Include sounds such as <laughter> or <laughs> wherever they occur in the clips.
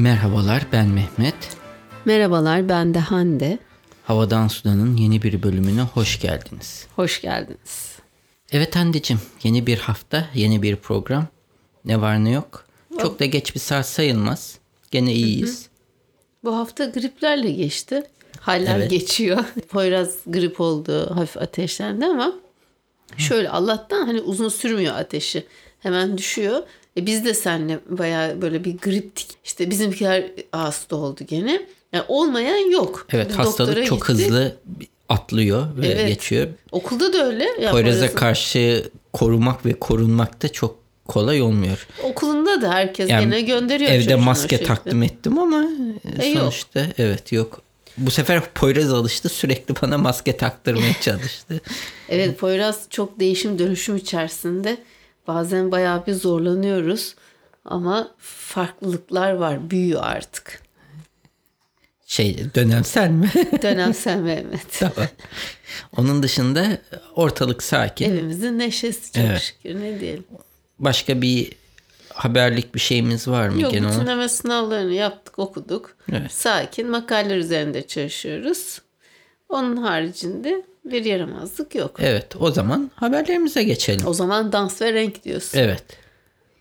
Merhabalar ben Mehmet. Merhabalar ben de Hande. Havadan Sudan'ın yeni bir bölümüne hoş geldiniz. Hoş geldiniz. Evet Hande'cim yeni bir hafta yeni bir program. Ne var ne yok. Çok da geç bir saat sayılmaz. Gene iyiyiz. Bu hafta griplerle geçti. Haller Evet. geçiyor. <laughs> Poyraz grip oldu, hafif ateşlendi ama şöyle Allah'tan hani uzun sürmüyor ateşi. Hemen düşüyor. E biz de seninle bayağı böyle bir griptik. İşte bizimkiler hasta oldu gene. Yani olmayan yok. Evet hastalık çok gittik. hızlı atlıyor ve Evet. geçiyor. Okulda da öyle. Ya Poyraz'a karşı korumak ve korunmak da çok kolay olmuyor. Okulunda da herkes Yani gene gönderiyor. Evde maske taktım ettim ama E, yok. sonuçta evet yok. Bu sefer Poyraz alıştı sürekli bana maske taktırmaya çalıştı. <laughs> Evet Poyraz çok değişim dönüşüm içerisinde. Bazen bayağı bir zorlanıyoruz. Ama farklılıklar var. Büyüyor artık. Şey dönemsel mi? <laughs> Dönemsel Mehmet. <laughs> tamam. Onun dışında ortalık sakin. Evimizin neşesi çok Evet. şükür ne diyelim. Başka bir haberlik bir şeyimiz var mı Yok genel olarak? bütünleme sınavlarını yaptık okuduk. Evet. Sakin makaleler üzerinde çalışıyoruz. Onun haricinde bir yaramazlık yok. Evet o zaman haberlerimize geçelim. O zaman dans ve renk diyorsun. Evet.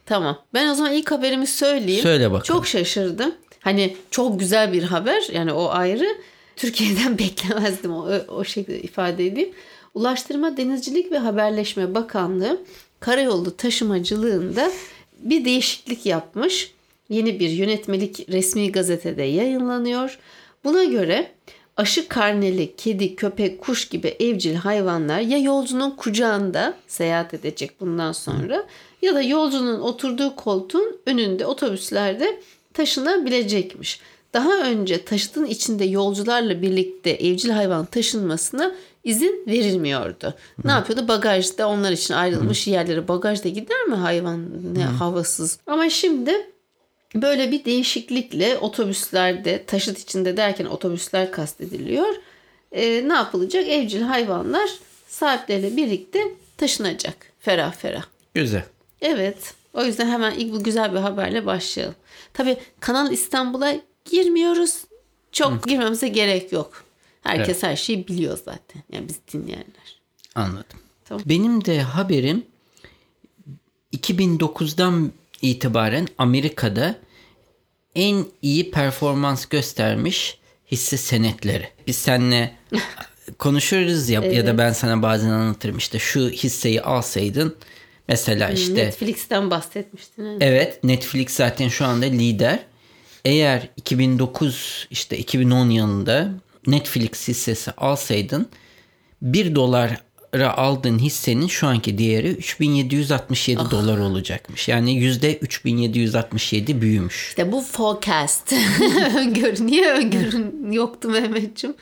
Tamam. Ben o zaman ilk haberimi söyleyeyim. Söyle bakalım. Çok şaşırdım. Hani çok güzel bir haber. Yani o ayrı. Türkiye'den <laughs> beklemezdim o, o şekilde ifade edeyim. Ulaştırma, Denizcilik ve Haberleşme Bakanlığı karayolu taşımacılığında bir değişiklik yapmış. Yeni bir yönetmelik resmi gazetede yayınlanıyor. Buna göre aşı karneli kedi, köpek, kuş gibi evcil hayvanlar ya yolcunun kucağında seyahat edecek bundan sonra ya da yolcunun oturduğu koltuğun önünde otobüslerde taşınabilecekmiş. Daha önce taşıtın içinde yolcularla birlikte evcil hayvan taşınmasına izin verilmiyordu. Ne yapıyordu? Bagajda onlar için ayrılmış yerlere bagajda gider mi hayvan ne havasız. Ama şimdi Böyle bir değişiklikle otobüslerde taşıt içinde derken otobüsler kastediliyor. Ee, ne yapılacak? Evcil hayvanlar sahipleriyle birlikte taşınacak. Ferah ferah. Güzel. Evet. O yüzden hemen ilk bu güzel bir haberle başlayalım. Tabii Kanal İstanbul'a girmiyoruz. Çok girmemize gerek yok. Herkes her şeyi biliyor zaten. Yani biz dinleyenler. Anladım. Tamam. Benim de haberim 2009'dan itibaren Amerika'da en iyi performans göstermiş hisse senetleri. Biz seninle <laughs> konuşuruz ya ya da ben sana bazen anlatırım işte şu hisseyi alsaydın mesela işte Netflix'ten bahsetmiştin. evet. Evet Netflix zaten şu anda lider. Eğer 2009 işte 2010 yılında Netflix hissesi alsaydın 1 dolara aldığın hissenin şu anki değeri 3767 dolar olacakmış. Yani yüzde 3767 büyümüş. İşte bu forecast. <laughs> Öngörü. Niye öngörün yoktu Mehmetciğim?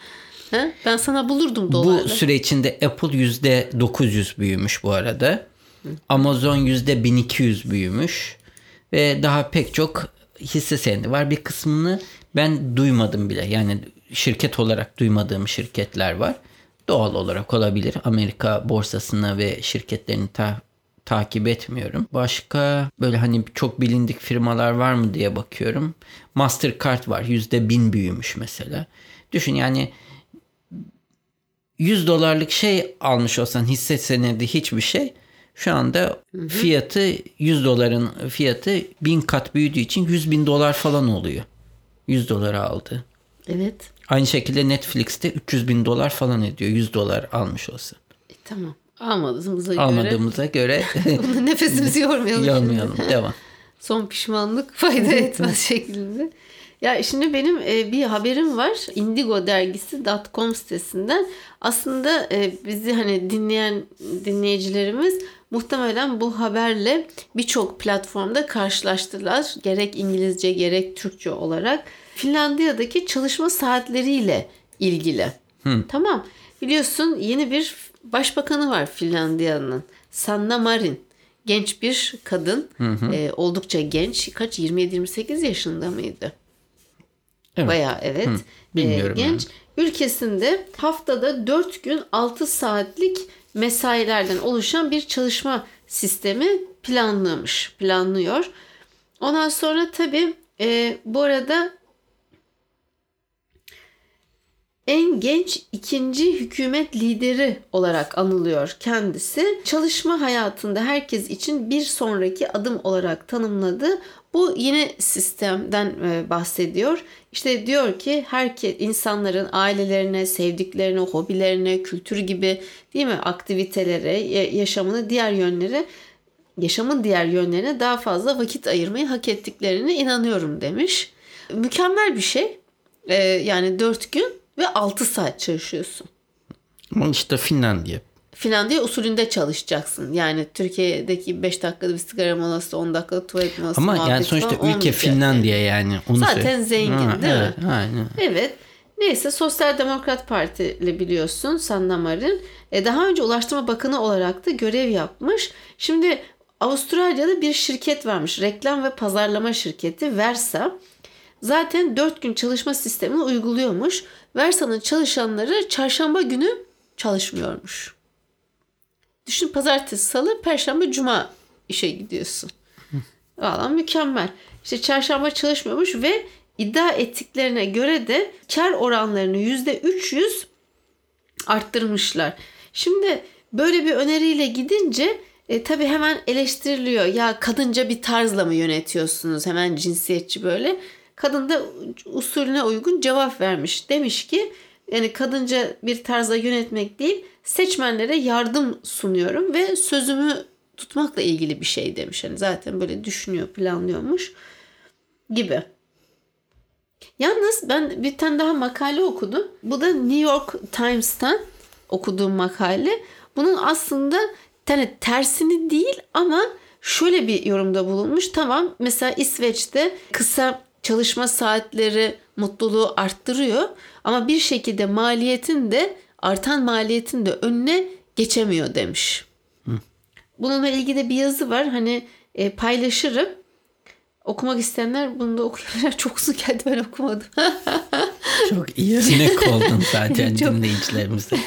Ha? Ben sana bulurdum Bu dolarla. süre içinde Apple yüzde 900 büyümüş bu arada. Amazon yüzde 1200 büyümüş. Ve daha pek çok hisse senedi var. Bir kısmını ben duymadım bile. Yani şirket olarak duymadığım şirketler var. Doğal olarak olabilir. Amerika borsasını ve şirketlerini ta- takip etmiyorum. Başka böyle hani çok bilindik firmalar var mı diye bakıyorum. Mastercard var. Yüzde bin büyümüş mesela. Düşün yani 100 dolarlık şey almış olsan hisse senedi hiçbir şey. Şu anda fiyatı 100 doların fiyatı 1000 kat büyüdüğü için 100 bin dolar falan oluyor. 100 dolara aldı. Evet. Aynı şekilde Netflix'te 300 bin dolar falan ediyor 100 dolar almış olsa. E, tamam. Almadığımıza göre. Almadığımıza göre <laughs> Bunu nefesimizi yormayalım. şimdi. yormayalım. Devam. <laughs> Son pişmanlık fayda etmez şeklinde. Ya şimdi benim e, bir haberim var. Indigo dergisi .com sitesinden. Aslında e, bizi hani dinleyen dinleyicilerimiz muhtemelen bu haberle birçok platformda karşılaştılar. Gerek İngilizce gerek Türkçe olarak. Finlandiya'daki çalışma saatleriyle ilgili. Tamam. Biliyorsun yeni bir başbakanı var Finlandiya'nın. Sanna Marin. Genç bir kadın. E, oldukça genç. Kaç? 27-28 yaşında mıydı? Evet. Bayağı evet. bilmiyorum Ee, genç. Ülkesinde haftada 4 gün 6 saatlik mesailerden oluşan bir çalışma sistemi planlamış, planlıyor. Ondan sonra tabii e, bu arada en genç ikinci hükümet lideri olarak anılıyor kendisi. Çalışma hayatında herkes için bir sonraki adım olarak tanımladı. Bu yine sistemden e, bahsediyor. İşte diyor ki herkes insanların ailelerine, sevdiklerine, hobilerine, kültür gibi değil mi aktivitelere, yaşamını diğer yönlere yaşamın diğer yönlerine daha fazla vakit ayırmayı hak ettiklerine inanıyorum demiş. Mükemmel bir şey. Ee, yani 4 gün ve 6 saat çalışıyorsun. Ama işte Finlandiya. Finlandiya usulünde çalışacaksın. Yani Türkiye'deki 5 dakikada bir sigara molası, 10 dakikada tuvalet molası Ama yani sonuçta ülke Finlandiya yani. Onu Zaten söyle. zengin ha, değil evet, mi? Aynen. Evet. Neyse Sosyal Demokrat Parti ile biliyorsun Sanna Marin. E, daha önce Ulaştırma Bakanı olarak da görev yapmış. Şimdi Avustralya'da bir şirket varmış. Reklam ve pazarlama şirketi Versa. Zaten 4 gün çalışma sistemini uyguluyormuş. Versa'nın çalışanları çarşamba günü çalışmıyormuş. Düşün pazartesi, salı, perşembe, cuma işe gidiyorsun. Valla mükemmel. İşte çarşamba çalışmıyormuş ve iddia ettiklerine göre de kar oranlarını %300 arttırmışlar. Şimdi böyle bir öneriyle gidince e, tabii hemen eleştiriliyor. Ya kadınca bir tarzla mı yönetiyorsunuz? Hemen cinsiyetçi böyle. Kadın da usulüne uygun cevap vermiş. Demiş ki yani kadınca bir tarzla yönetmek değil seçmenlere yardım sunuyorum ve sözümü tutmakla ilgili bir şey demiş. Yani zaten böyle düşünüyor, planlıyormuş gibi. Yalnız ben bir tane daha makale okudum. Bu da New York Times'tan okuduğum makale. Bunun aslında yani tersini değil ama şöyle bir yorumda bulunmuş. Tamam mesela İsveç'te kısa çalışma saatleri mutluluğu arttırıyor ama bir şekilde maliyetin de artan maliyetin de önüne geçemiyor demiş. Hı. Bununla ilgili bir yazı var. Hani e, paylaşırım. Okumak isteyenler bunu da okuyabilir. <laughs> Çok uzun geldi ben okumadım. <laughs> Çok iyi sinek oldun zaten <laughs> Çok... dinleyicilerimize.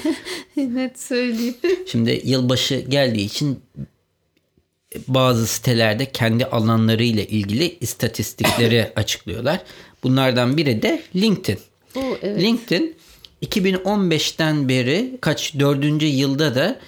Net söyleyeyim. Şimdi yılbaşı geldiği için bazı sitelerde kendi alanlarıyla ilgili istatistikleri <coughs> açıklıyorlar. Bunlardan biri de LinkedIn. Oo, evet. LinkedIn 2015'ten beri kaç dördüncü yılda da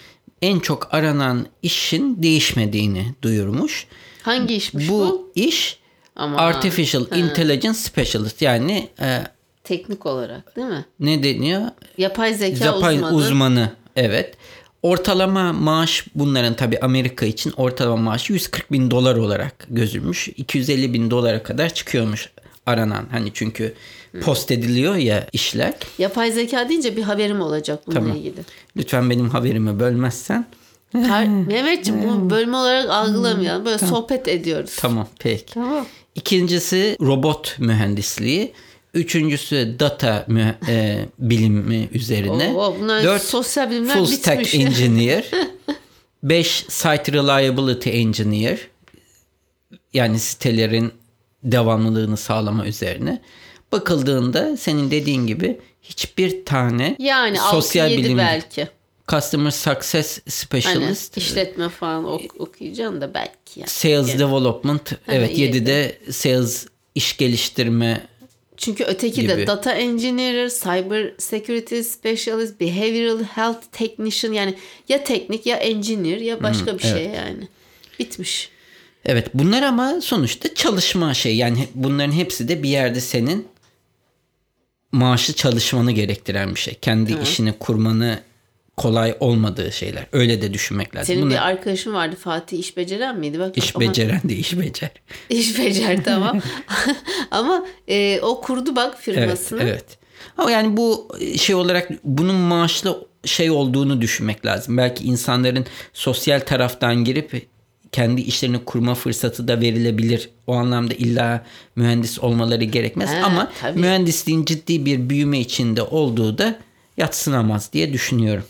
en çok aranan işin değişmediğini duyurmuş. Hangi işmiş bu? Bu iş Ama, Artificial ha. Intelligence Specialist yani e, teknik olarak değil mi? Ne deniyor? Yapay zeka Yapay uzmanı. uzmanı. Evet. Ortalama maaş bunların tabi Amerika için ortalama maaşı 140 bin dolar olarak gözülmüş. 250 bin dolara kadar çıkıyormuş aranan. Hani çünkü post ediliyor ya işler. Yapay zeka deyince bir haberim olacak bununla tamam. ilgili. Lütfen benim haberimi bölmezsen. Her, Mehmetciğim bunu <laughs> bölme olarak algılamayalım. Böyle tamam. sohbet ediyoruz. Tamam peki. Tamam. İkincisi robot mühendisliği. Üçüncüsü data mü, e, bilimi üzerine. Oo, bunlar Dört, sosyal bilimler full stack engineer. <laughs> Beş site reliability engineer. Yani sitelerin devamlılığını sağlama üzerine. Bakıldığında senin dediğin gibi hiçbir tane yani sosyal bilim belki. Customer Success Specialist. Hani işletme falan ok- okuyacaksın da belki. Yani. Sales yani. Development. evet 7'de sales iş geliştirme çünkü öteki gibi. de data engineer, cyber security specialist, behavioral health technician yani ya teknik ya engineer ya başka hmm, bir şey evet. yani. Bitmiş. Evet bunlar ama sonuçta çalışma şey yani bunların hepsi de bir yerde senin maaşlı çalışmanı gerektiren bir şey. Kendi Hı. işini kurmanı kolay olmadığı şeyler. Öyle de düşünmek lazım. Senin Bunlar... bir arkadaşın vardı Fatih iş beceren miydi? Bak, iş ama... beceren de iş becer. <laughs> İş becer tamam. <laughs> <laughs> ama e, o kurdu bak firmasını. Evet, evet. Ama yani bu şey olarak bunun maaşlı şey olduğunu düşünmek lazım. Belki insanların sosyal taraftan girip kendi işlerini kurma fırsatı da verilebilir. O anlamda illa mühendis olmaları gerekmez. He, Ama tabii. mühendisliğin ciddi bir büyüme içinde olduğu da yatsınamaz diye düşünüyorum.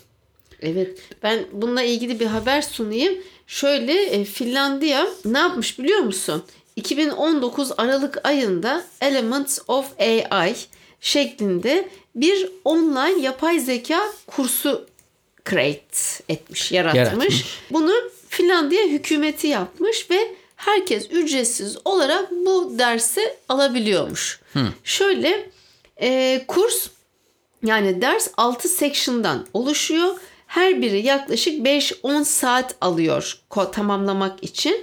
Evet ben bununla ilgili bir haber sunayım. Şöyle e, Finlandiya ne yapmış biliyor musun? 2019 Aralık ayında Elements of AI şeklinde bir online yapay zeka kursu create etmiş, yaratmış. yaratmış. Bunu Finlandiya hükümeti yapmış ve herkes ücretsiz olarak bu dersi alabiliyormuş. Şöyle e, kurs yani ders 6 section'dan oluşuyor. Her biri yaklaşık 5-10 saat alıyor tamamlamak için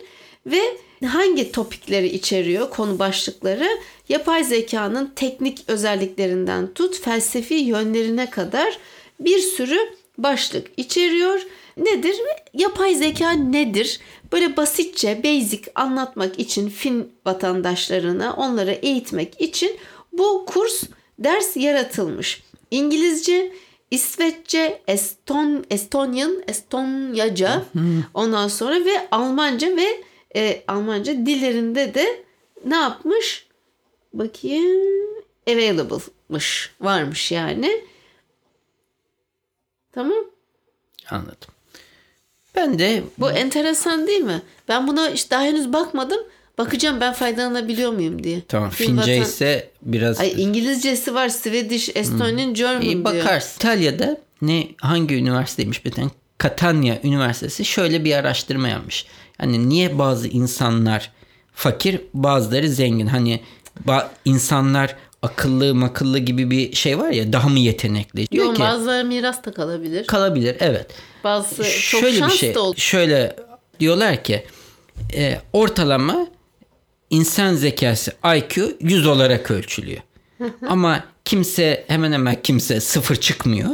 ve hangi topikleri içeriyor konu başlıkları yapay zekanın teknik özelliklerinden tut felsefi yönlerine kadar bir sürü başlık içeriyor. Nedir? Yapay zeka nedir? Böyle basitçe basic anlatmak için Fin vatandaşlarına onları eğitmek için bu kurs ders yaratılmış. İngilizce, İsveççe, Eston, Estonian, Estonyaca ondan sonra ve Almanca ve e, Almanca dillerinde de ne yapmış? Bakayım available'mış varmış yani. Tamam. Anladım. Ben de Bu enteresan değil mi? Ben buna işte daha henüz bakmadım. Bakacağım ben faydalanabiliyor muyum diye. tamam Fin Fince vatan- ise biraz Ay İngilizcesi var, Swedish, Estonian, German İyi diyor. bakarsın. İtalya'da ne hangi üniversiteymiş bir tane Catania Üniversitesi şöyle bir araştırma yapmış. Hani niye bazı insanlar fakir, bazıları zengin? Hani ba- insanlar akıllı makıllı gibi bir şey var ya daha mı yetenekli? Diyor Yok, ki bazıları miras da kalabilir. kalabilir evet. Bazısı çok şöyle şans bir şey. da olur. Şöyle diyorlar ki e, ortalama insan zekası IQ 100 olarak ölçülüyor. Ama kimse hemen hemen kimse sıfır çıkmıyor.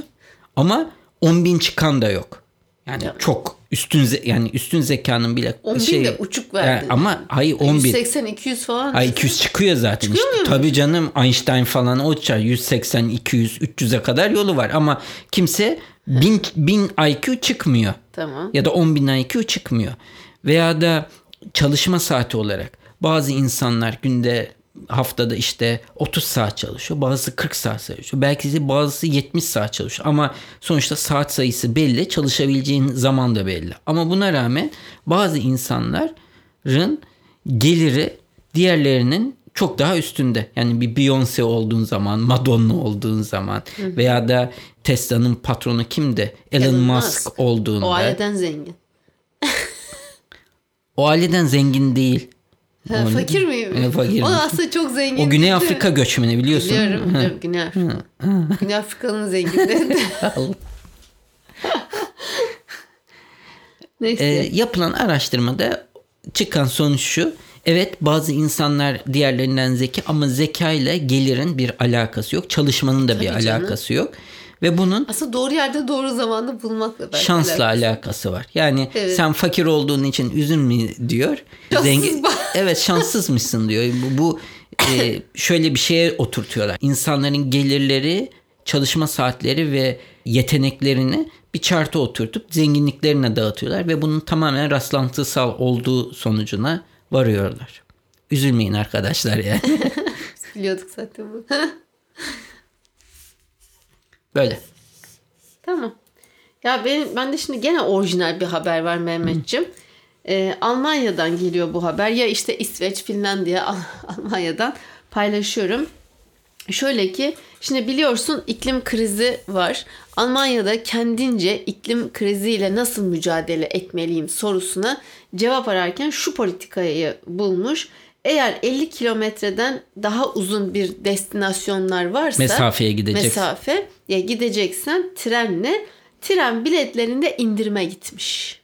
Ama 10 bin çıkan da yok. Yani çok üstün yani üstün zekanın bile 10 bin şey de uçuk verdin. Yani ama hayır 10 bin. 180 200 falan. Ay 200 çıkıyor zaten Çıkıyor işte. Tabii canım Einstein falan o uçar 180 200 300'e kadar yolu var ama kimse 1000 1000 IQ çıkmıyor. Tamam. Ya da 10 bin IQ çıkmıyor. Veya da çalışma saati olarak bazı insanlar günde haftada işte 30 saat çalışıyor. Bazısı 40 saat çalışıyor. Belki de bazısı 70 saat çalışıyor. Ama sonuçta saat sayısı belli. Çalışabileceğin zaman da belli. Ama buna rağmen bazı insanların geliri diğerlerinin çok daha üstünde. Yani bir Beyoncé olduğun zaman, Madonna olduğun zaman veya da Tesla'nın patronu kimdi? Elon, Elon Musk, Musk. olduğunda. O aileden zengin. O aileden zengin değil. Ha, fakir miyim? E, fakir. O aslında çok zengin. O Güney değil? Afrika göçmeni biliyorsun. Biliyorum, biliyorum. Güney Afrika. Güney Afrika'nın zenginleri. <laughs> Neyse. E, yapılan araştırmada çıkan sonuç şu. Evet bazı insanlar diğerlerinden zeki ama zeka ile gelirin bir alakası yok. Çalışmanın da bir Tabii canım. alakası yok. Ve bunun Aslında doğru yerde doğru zamanda bulmakla belki şansla alakası. alakası var. Yani Evet. sen fakir olduğun için üzülme diyor. Şanssız bak. <laughs> evet şanssızmışsın diyor. Bu, bu e, şöyle bir şeye oturtuyorlar. İnsanların gelirleri, çalışma saatleri ve yeteneklerini bir çarta oturtup zenginliklerine dağıtıyorlar ve bunun tamamen rastlantısal olduğu sonucuna varıyorlar. Üzülmeyin arkadaşlar yani. <laughs> Biliyorduk zaten bunu. <laughs> Böyle. Tamam. Ya benim, ben de şimdi gene orijinal bir haber var Mehmetciğim. Ee, Almanya'dan geliyor bu haber. Ya işte İsveç, Finlandiya, <laughs> Al- Almanya'dan paylaşıyorum. Şöyle ki şimdi biliyorsun iklim krizi var. Almanya'da kendince iklim kriziyle nasıl mücadele etmeliyim sorusuna cevap ararken şu politikayı bulmuş. Eğer 50 kilometreden daha uzun bir destinasyonlar varsa Mesafeye gideceksin. mesafe ya gideceksen trenle tren biletlerinde indirime gitmiş.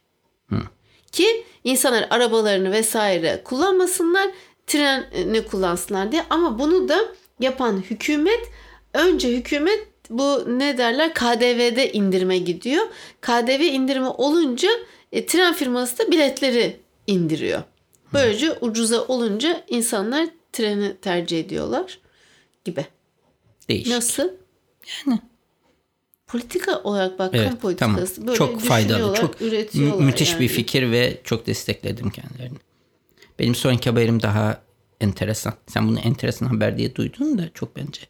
Ki insanlar arabalarını vesaire kullanmasınlar, treni kullansınlar diye. Ama bunu da yapan hükümet önce hükümet bu ne derler KDV'de indirime gidiyor. KDV indirimi olunca e, tren firması da biletleri indiriyor. Böylece ucuza olunca insanlar treni tercih ediyorlar gibi. Değişik. Nasıl? Yani politika olarak bak kamu Evet, tamam. politikası böyle çok faydalı, çok mü- üretiyorlar müthiş yani. bir fikir ve çok destekledim kendilerini. Benim sonraki haberim daha enteresan. Sen bunu enteresan haber diye duydun da çok bence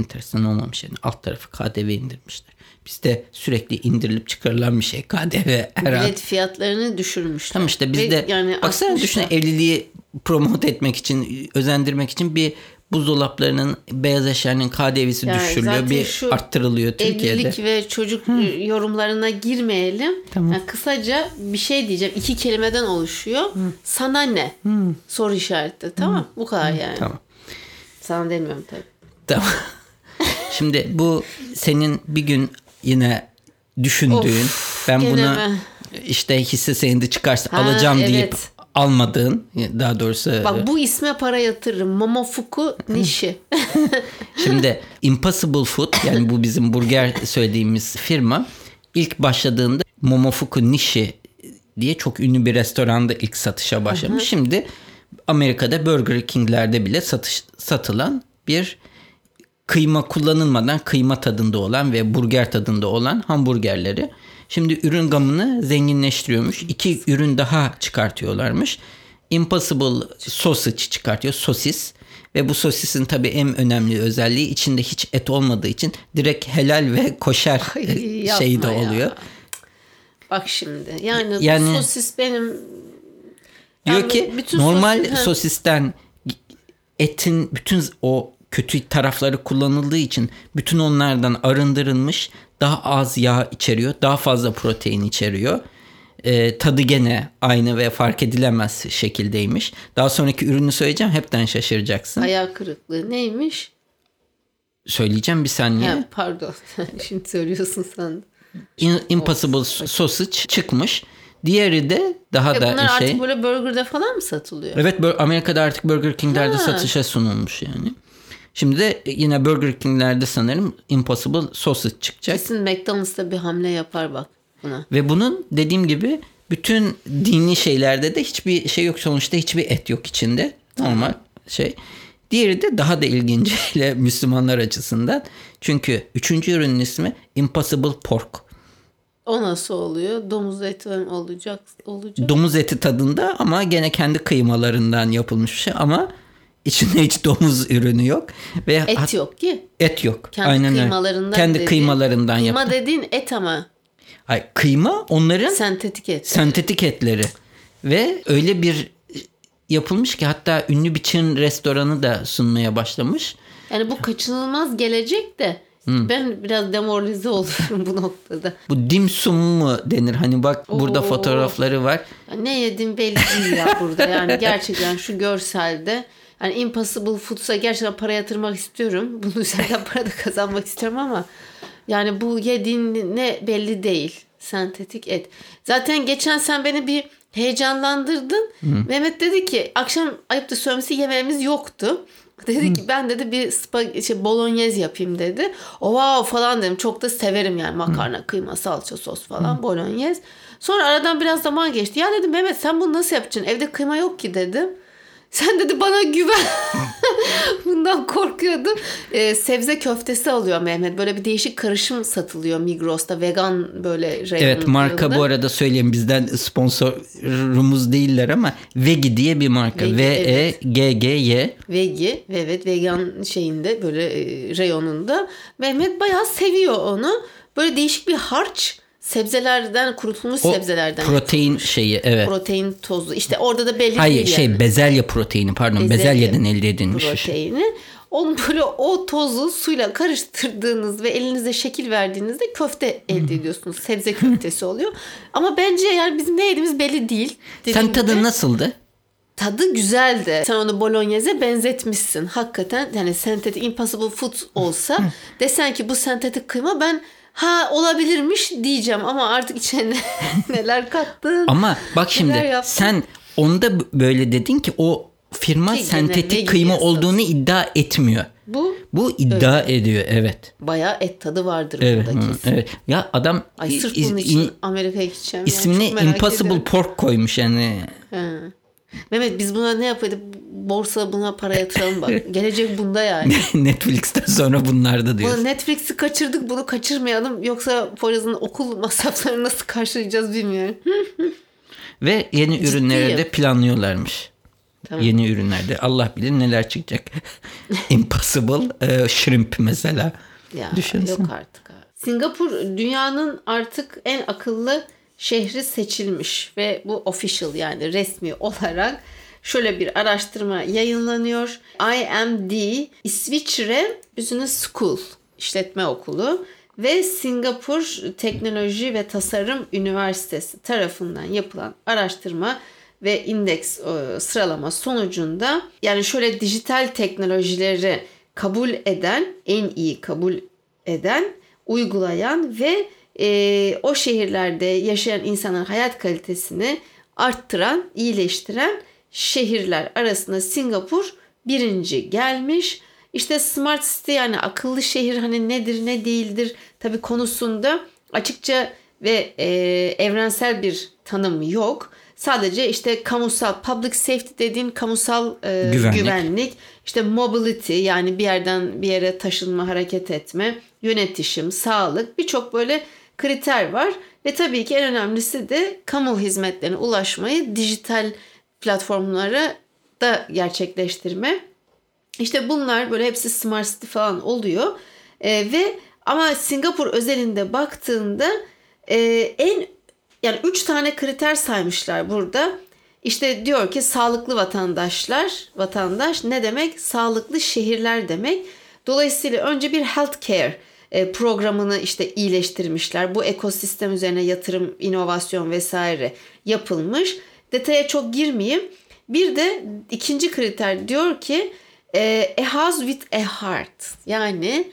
enteresan olmamış yani. Alt tarafı KDV indirmişler. Bizde sürekli indirilip çıkarılan bir şey KDV her an. Bilet fiyatlarını düşürmüşler. Tamam işte bizde yani baksana düşün evliliği promote etmek için, özendirmek için bir buzdolaplarının beyaz eşyanın KDV'si Yani düşürülüyor. Bir arttırılıyor Türkiye'de. Evlilik ve çocuk yorumlarına girmeyelim. Tamam. Yani kısaca bir şey diyeceğim. İki kelimeden oluşuyor. Sana ne? Soru işareti. Tamam. Bu kadar yani. Tamam. Sana demiyorum tabii. Tamam. <laughs> Şimdi bu senin bir gün yine düşündüğün, ben gene bunu mi? işte hisse senedi çıkarsa Ha, alacağım deyip evet. almadığın, daha doğrusu Bak bu isme para yatırırım. Momofuku Nishi. <laughs> Şimdi Impossible Food yani bu bizim burger söylediğimiz firma ilk başladığında Momofuku Nishi diye çok ünlü bir restoranda ilk satışa başlamış. Şimdi Amerika'da Burger King'lerde bile satış satılan bir kıyma kullanılmadan kıyma tadında olan ve burger tadında olan hamburgerleri. Şimdi ürün gamını zenginleştiriyormuş. İki ürün daha çıkartıyorlarmış. Impossible Sausage çıkartıyor. Sosis. Ve bu sosisin tabii en önemli özelliği içinde hiç et olmadığı için direkt helal ve koşer Ay, şeyi de ya. oluyor. Bak şimdi. Yani, Yani- sosis benim Diyor Yani ki normal sosis- sosisten etin bütün o kötü tarafları kullanıldığı için bütün onlardan arındırılmış daha az yağ içeriyor. Daha fazla protein içeriyor. Ee, tadı gene aynı ve fark edilemez şekildeymiş. Daha sonraki ürünü söyleyeceğim. Hepten şaşıracaksın. hayal kırıklığı neymiş? Söyleyeceğim bir saniye. Ha, pardon. <laughs> Şimdi söylüyorsun sen. In- Impossible Sausage çıkmış. Diğeri de daha E da bunlar şey. artık böyle burgerda falan mı satılıyor? Evet Amerika'da artık Burger King'lerde Ha. satışa sunulmuş yani. Şimdi de yine Burger King'lerde sanırım Impossible Sausage çıkacak. Kesin McDonald's'ta bir hamle yapar bak buna. Ve bunun dediğim gibi bütün dini şeylerde de hiçbir şey yok. Sonuçta hiçbir et yok içinde. Normal şey. Diğeri de daha da ilginciyle <laughs> Müslümanlar açısından. Çünkü üçüncü ürünün ismi Impossible Pork. O nasıl oluyor? Domuz eti olacak olacak. Domuz eti tadında ama gene kendi kıymalarından yapılmış bir şey ama içinde hiç domuz ürünü yok. Ve Et hat- yok ki. Et yok. Kendi Aynen öyle. kıymalarından Kendi dediğin- kıymalarından Kıyma yap. dediğin et ama Ay, kıyma onların sentetik et. sentetik etleri ve öyle bir yapılmış ki hatta ünlü bir Çin restoranı da sunmaya başlamış. Yani bu kaçınılmaz gelecek de ben biraz demoralize oluyorum <laughs> bu noktada. Bu dim sum mu denir? Hani bak burada Oo. fotoğrafları var. Ya ne yedim belli değil ya burada. Yani <laughs> gerçekten şu görselde yani Impossible Foods'a gerçekten para yatırmak istiyorum. <laughs> Bunun üzerinden para da kazanmak istiyorum ama yani bu yediğin ne belli değil. Sentetik et. Zaten geçen sen beni bir heyecanlandırdın. Mehmet dedi ki akşam ayıptır söylemesi yemeğimiz yoktu. Dedi ki ben dedi bir spa, şey, bolognese yapayım dedi. O wow falan dedim. Çok da severim yani makarna, kıyma, salça, sos falan bolognese. Sonra aradan biraz zaman geçti. Ya dedim Mehmet sen bunu nasıl yapacaksın? Evde kıyma yok ki dedim. Sen dedi bana güven. <laughs> Bundan korkuyordum. Ee, sebze köftesi alıyor Mehmet. Böyle bir değişik karışım satılıyor Migros'ta. Vegan böyle reyonun Evet marka yanında. bu arada söyleyeyim bizden sponsorumuz değiller ama Vegi diye bir marka. Vegi, V E G G Y. Vegi evet vegan şeyinde böyle e, reyonunda Mehmet bayağı seviyor onu. Böyle değişik bir harç sebzelerden kurutulmuş O sebzelerden protein şeyi evet. protein tozu. İşte orada da belli Hayır değil şey yani. bezelye proteini pardon Bezelye bezelyeden elde edilmiş. şey. proteini. Onu böyle o tozu suyla karıştırdığınız ve elinize şekil verdiğinizde köfte elde ediyorsunuz. Sebze köftesi oluyor. Ama bence yani bizim ne yediğimiz belli değil. Sen tadı nasıldı? Tadı güzeldi. Sen onu bolognese benzetmişsin. Hakikaten yani sentetik impossible food olsa desen ki bu sentetik kıyma ben ha olabilirmiş diyeceğim ama artık içine <laughs> neler kattın. Ama bak şimdi sen onda böyle dedin ki o firma Ki sentetik kıyma olduğunu iddia etmiyor. Bu Bu iddia ediyor evet. bayağı et tadı vardır Evet, burada kesin. evet. Ya adam Ay sırf is- bunun için in- Amerika'ya gideceğim. yani. ismini merak Impossible ediyorum. Pork koymuş yani. Ha. Mehmet biz buna ne yapıyorduk? Borsa buna para yatıralım bak. <laughs> Gelecek bunda yani. <laughs> Netflix'ten sonra bunlarda Bunu diyorsun. Netflix'i kaçırdık bunu kaçırmayalım. Yoksa Poyraz'ın okul masraflarını nasıl karşılayacağız bilmiyorum. Ve yeni ürünleri de Ciddiyim. planlıyorlarmış. Tamam. Yeni ürünlerde Allah bilir neler çıkacak. <laughs> Impossible e, shrimp mesela. Ya Düşünsene. yok artık. abi. Singapur dünyanın artık en akıllı şehri seçilmiş ve bu official yani resmi olarak şöyle bir araştırma yayınlanıyor. IMD İsviçre Business School işletme okulu ve Singapur Teknoloji ve Tasarım Üniversitesi tarafından yapılan araştırma ve indeks e, sıralama sonucunda yani şöyle dijital teknolojileri kabul eden, en iyi kabul eden, uygulayan ve e, o şehirlerde yaşayan insanların hayat kalitesini arttıran, iyileştiren şehirler arasında Singapur birinci gelmiş. İşte smart city yani akıllı şehir hani nedir ne değildir tabi konusunda açıkça ve e, evrensel bir tanım yok. Sadece işte kamusal public safety dediğim kamusal e, Güvenlik. güvenlik, işte mobility yani bir yerden bir yere taşınma, hareket etme, yönetişim, sağlık birçok böyle kriter var ve tabii ki en önemlisi de kamu hizmetlerine ulaşmayı dijital platformlara da gerçekleştirme. İşte bunlar böyle hepsi smart city falan oluyor E, ve ama Singapur özelinde baktığında e, en yani üç tane kriter saymışlar burada. İşte diyor ki sağlıklı vatandaşlar, vatandaş ne demek? Sağlıklı şehirler demek. Dolayısıyla önce bir healthcare e, programını işte iyileştirmişler. Bu ekosistem üzerine yatırım, inovasyon vesaire yapılmış. Detaya çok girmeyeyim. Bir de ikinci kriter diyor ki e, a house with a heart yani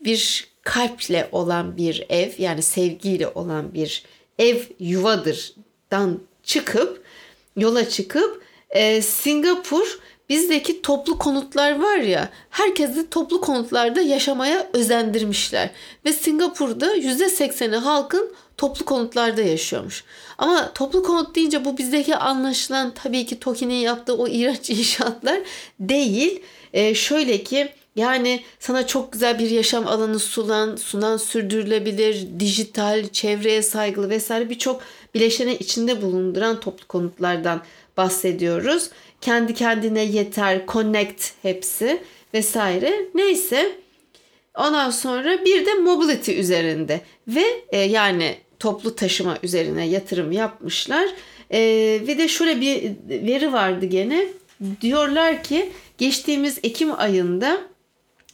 bir kalple olan bir ev yani sevgiyle olan bir ev yuvadırdan çıkıp yola çıkıp e, Singapur bizdeki toplu konutlar var ya herkesi toplu konutlarda yaşamaya özendirmişler ve Singapur'da %80'i halkın toplu konutlarda yaşıyormuş. Ama toplu konut deyince bu bizdeki anlaşılan tabii ki TOKİ'nin yaptığı o iğrenç <laughs> inşaatlar değil. E, şöyle ki yani sana çok güzel bir yaşam alanı sunan, sunan sürdürülebilir, dijital, çevreye saygılı vesaire birçok bileşeni içinde bulunduran toplu konutlardan bahsediyoruz. Kendi kendine yeter, connect hepsi vesaire. Neyse ondan sonra bir de mobility üzerinde ve e, yani toplu taşıma üzerine yatırım yapmışlar. E, ve de şöyle bir veri vardı gene. Diyorlar ki geçtiğimiz Ekim ayında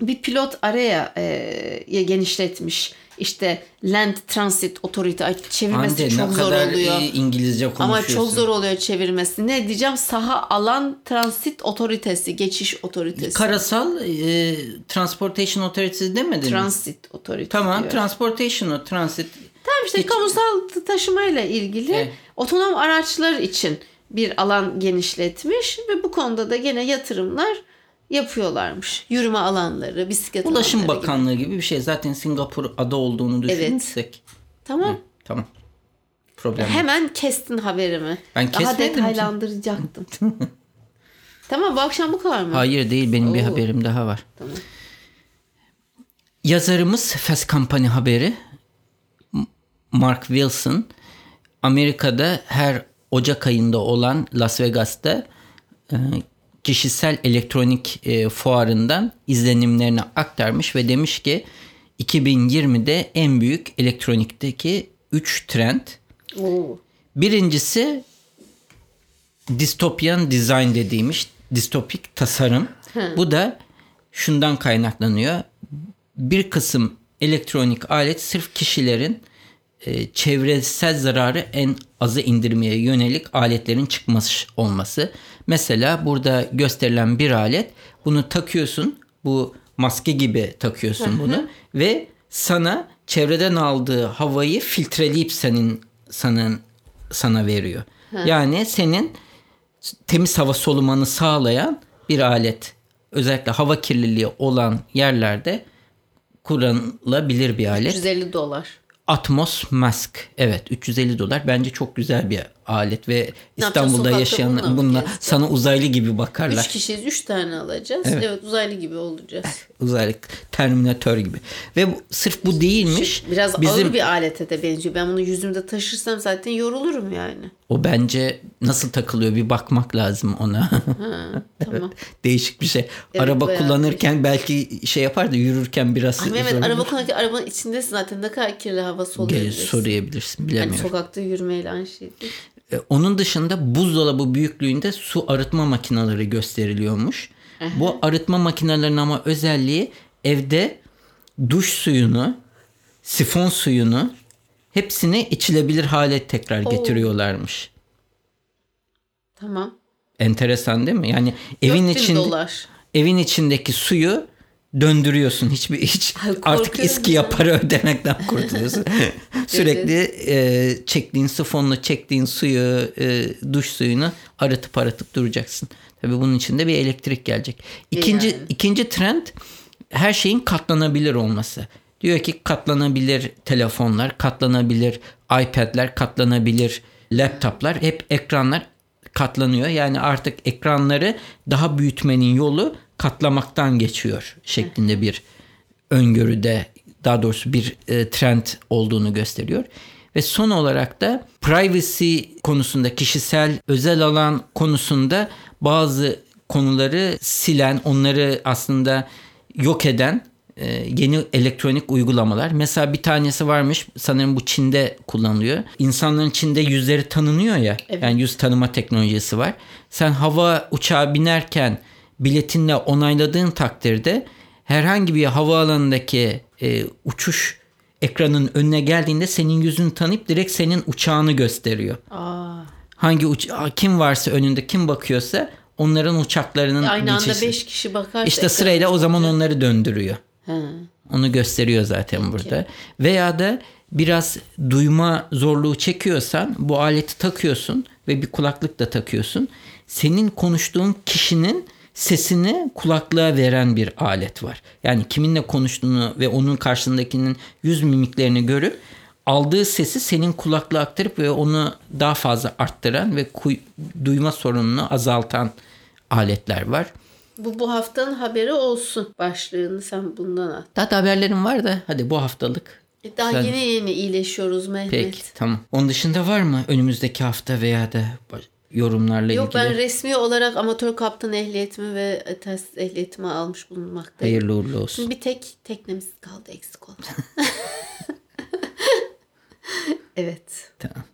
bir pilot araya e, genişletmiş. İşte Land Transit Authority çevirmesi Hande çok zor oluyor. İngilizce Ama çok zor oluyor çevirmesi. Ne diyeceğim? Saha alan transit otoritesi, geçiş otoritesi. Karasal e, Transportation Authority demedin mi? transit otoritesi. Tamam, diyor. Transportation o, Transit. Tamam işte kamusal taşımayla ilgili Evet. otonom araçlar için bir alan genişletmiş ve bu konuda da gene yatırımlar yapıyorlarmış. Yürüme alanları, bisiklet Ulaşım alanları gibi. Bakanlığı gibi bir şey. Zaten Singapur ada olduğunu düşünürsek. Tamam. Tamam. Problem yok. Hemen kestin haberimi. Ben Daha detaylandıracaktım. <laughs> tamam bu akşam bu kadar mı? Hayır değil benim bir Oo. haberim daha var. Tamam. Yazarımız Fast Company haberi Mark Wilson Amerika'da her Ocak ayında olan Las Vegas'ta e, kişisel elektronik e, fuarından izlenimlerini aktarmış ve demiş ki 2020'de en büyük elektronikteki 3 trend. Oo. Birincisi distopyan design dediğimiz distopik tasarım. Bu da şundan kaynaklanıyor. Bir kısım elektronik alet sırf kişilerin e, çevresel zararı en azı indirmeye yönelik aletlerin çıkması olması. Mesela burada gösterilen bir alet bunu takıyorsun bu maske gibi takıyorsun bunu ve sana çevreden aldığı havayı filtreleyip senin sana sana veriyor. Yani senin temiz hava solumanı sağlayan bir alet. Özellikle hava kirliliği olan yerlerde kullanılabilir bir alet. 350 dolar. Atmos Mask. Evet 350 dolar. Bence çok güzel bir alet ve İstanbul'da yaşayan bununla bununla sana uzaylı gibi bakarlar. Üç kişiyiz. Üç tane alacağız. Evet. uzaylı gibi olacağız. Uzaylı Terminator gibi. Ve bu, sırf bu değilmiş. Biraz Bizim ağır bir alete de benziyor. Ben bunu yüzümde taşırsam zaten yorulurum yani. o bence nasıl takılıyor bir bakmak lazım ona. Ha, <laughs> tamam. Değişik bir şey. Evet, Araba kullanırken belki şey yapar da yürürken biraz Ay Mehmet zor araba kullanırken arabanın içindesin zaten ne kadar kirli hava Gel soluyorsun. soruyabilirsin Yani bilemiyorum. sokakta yürümeyle aynı şey değil. E, onun dışında buzdolabı büyüklüğünde su arıtma makineleri gösteriliyormuş. Bu arıtma makinelerinin ama özelliği evde duş suyunu, sifon suyunu hepsini içilebilir hale tekrar getiriyorlarmış. Tamam. Enteresan değil mi? Yani evin 4000 içinde dolar. evin içindeki suyu döndürüyorsun. Hiçbir hiç Ay, artık iskiye para ödemekten kurtuluyorsun. <laughs> Sürekli e, çektiğin sifonla çektiğin suyu, e, duş suyunu arıtıp arıtıp duracaksın. Tabii bunun için de bir elektrik gelecek. İkinci Yani. ikinci trend her şeyin katlanabilir olması. Diyor ki katlanabilir telefonlar, katlanabilir iPad'ler, katlanabilir laptoplar, hep ekranlar katlanıyor. Yani artık ekranları daha büyütmenin yolu katlamaktan geçiyor şeklinde bir öngörüde daha doğrusu bir e, trend olduğunu gösteriyor. Ve son olarak da privacy konusunda kişisel özel alan konusunda bazı konuları silen, onları aslında yok eden e, yeni elektronik uygulamalar. Mesela bir tanesi varmış sanırım bu Çin'de kullanılıyor. İnsanların Çin'de yüzleri tanınıyor ya. Yani yüz tanıma teknolojisi var. Sen hava uçağı binerken biletinle onayladığın takdirde herhangi bir havaalanındaki e, uçuş ekranın önüne geldiğinde senin yüzünü tanıyıp direkt senin uçağını gösteriyor. Aa. Hangi uç kim varsa önünde kim bakıyorsa onların uçaklarının Aynı anda geçişi. 5 kişi bakarsa İşte sırayla o zaman onları döndürüyor. He. Onu gösteriyor zaten burada. Veya da biraz duyma zorluğu çekiyorsan bu aleti takıyorsun ve bir kulaklık da takıyorsun. Senin konuştuğun kişinin sesini kulaklığa veren bir alet var. Yani kiminle konuştuğunu ve onun karşısındakinin yüz mimiklerini görüp aldığı sesi senin kulaklığa aktarıp ve onu daha fazla arttıran ve duyma sorununu azaltan aletler var. Bu bu haftanın haberi olsun başlığını sen bundan at. Daha da haberlerim var da hadi bu haftalık E, Daha Sen- yeni yeni iyileşiyoruz Mehmet. Peki tamam. Onun dışında var mı önümüzdeki hafta veya da yorumlarla Yok ilgili? ben resmi olarak amatör kaptan ehliyetimi ve test ehliyetimi almış bulunmaktayım. Hayırlı uğurlu olsun. Şimdi bir tek teknemiz kaldı eksik oldu. <laughs> evet. Tamam.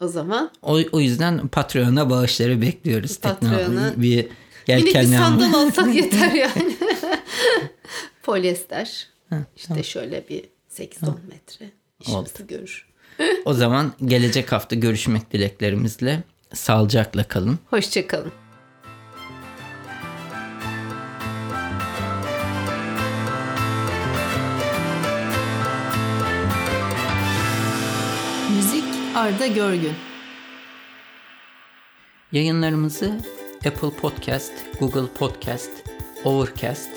O zaman O, o yüzden Patreon'a bağışları bekliyoruz. Patreon'a- bir minik bir yelkenli sandal alsak yeter <laughs> yani. <laughs> Polyester. işte şöyle bir 8-10 metre işimizi görür. O zaman gelecek hafta görüşmek dileklerimizle. Sağlıcakla kalın. Hoşçakalın. Müzik Arda Görgün. Yayınlarımızı Apple Podcast, Google Podcast, Overcast,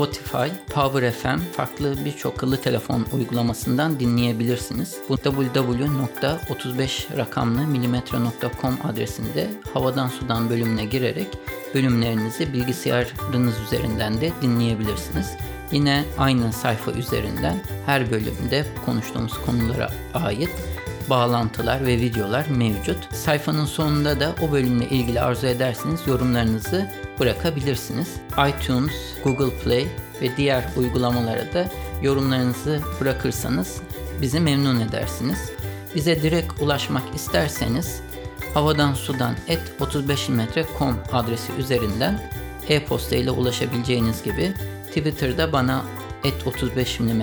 Spotify, Power FM farklı birçok akıllı telefon uygulamasından dinleyebilirsiniz. Bu www.35 rakamlı adresinde havadan sudan bölümüne girerek bölümlerinizi bilgisayarınız üzerinden de dinleyebilirsiniz. Yine aynı sayfa üzerinden her bölümde konuştuğumuz konulara ait bağlantılar ve videolar mevcut. Sayfanın sonunda da o bölümle ilgili arzu ederseniz yorumlarınızı bırakabilirsiniz. iTunes, Google Play ve diğer uygulamalara da yorumlarınızı bırakırsanız bizi memnun edersiniz. Bize direkt ulaşmak isterseniz havadan sudan et 35mm.com adresi üzerinden e-posta ile ulaşabileceğiniz gibi Twitter'da bana et 35 mm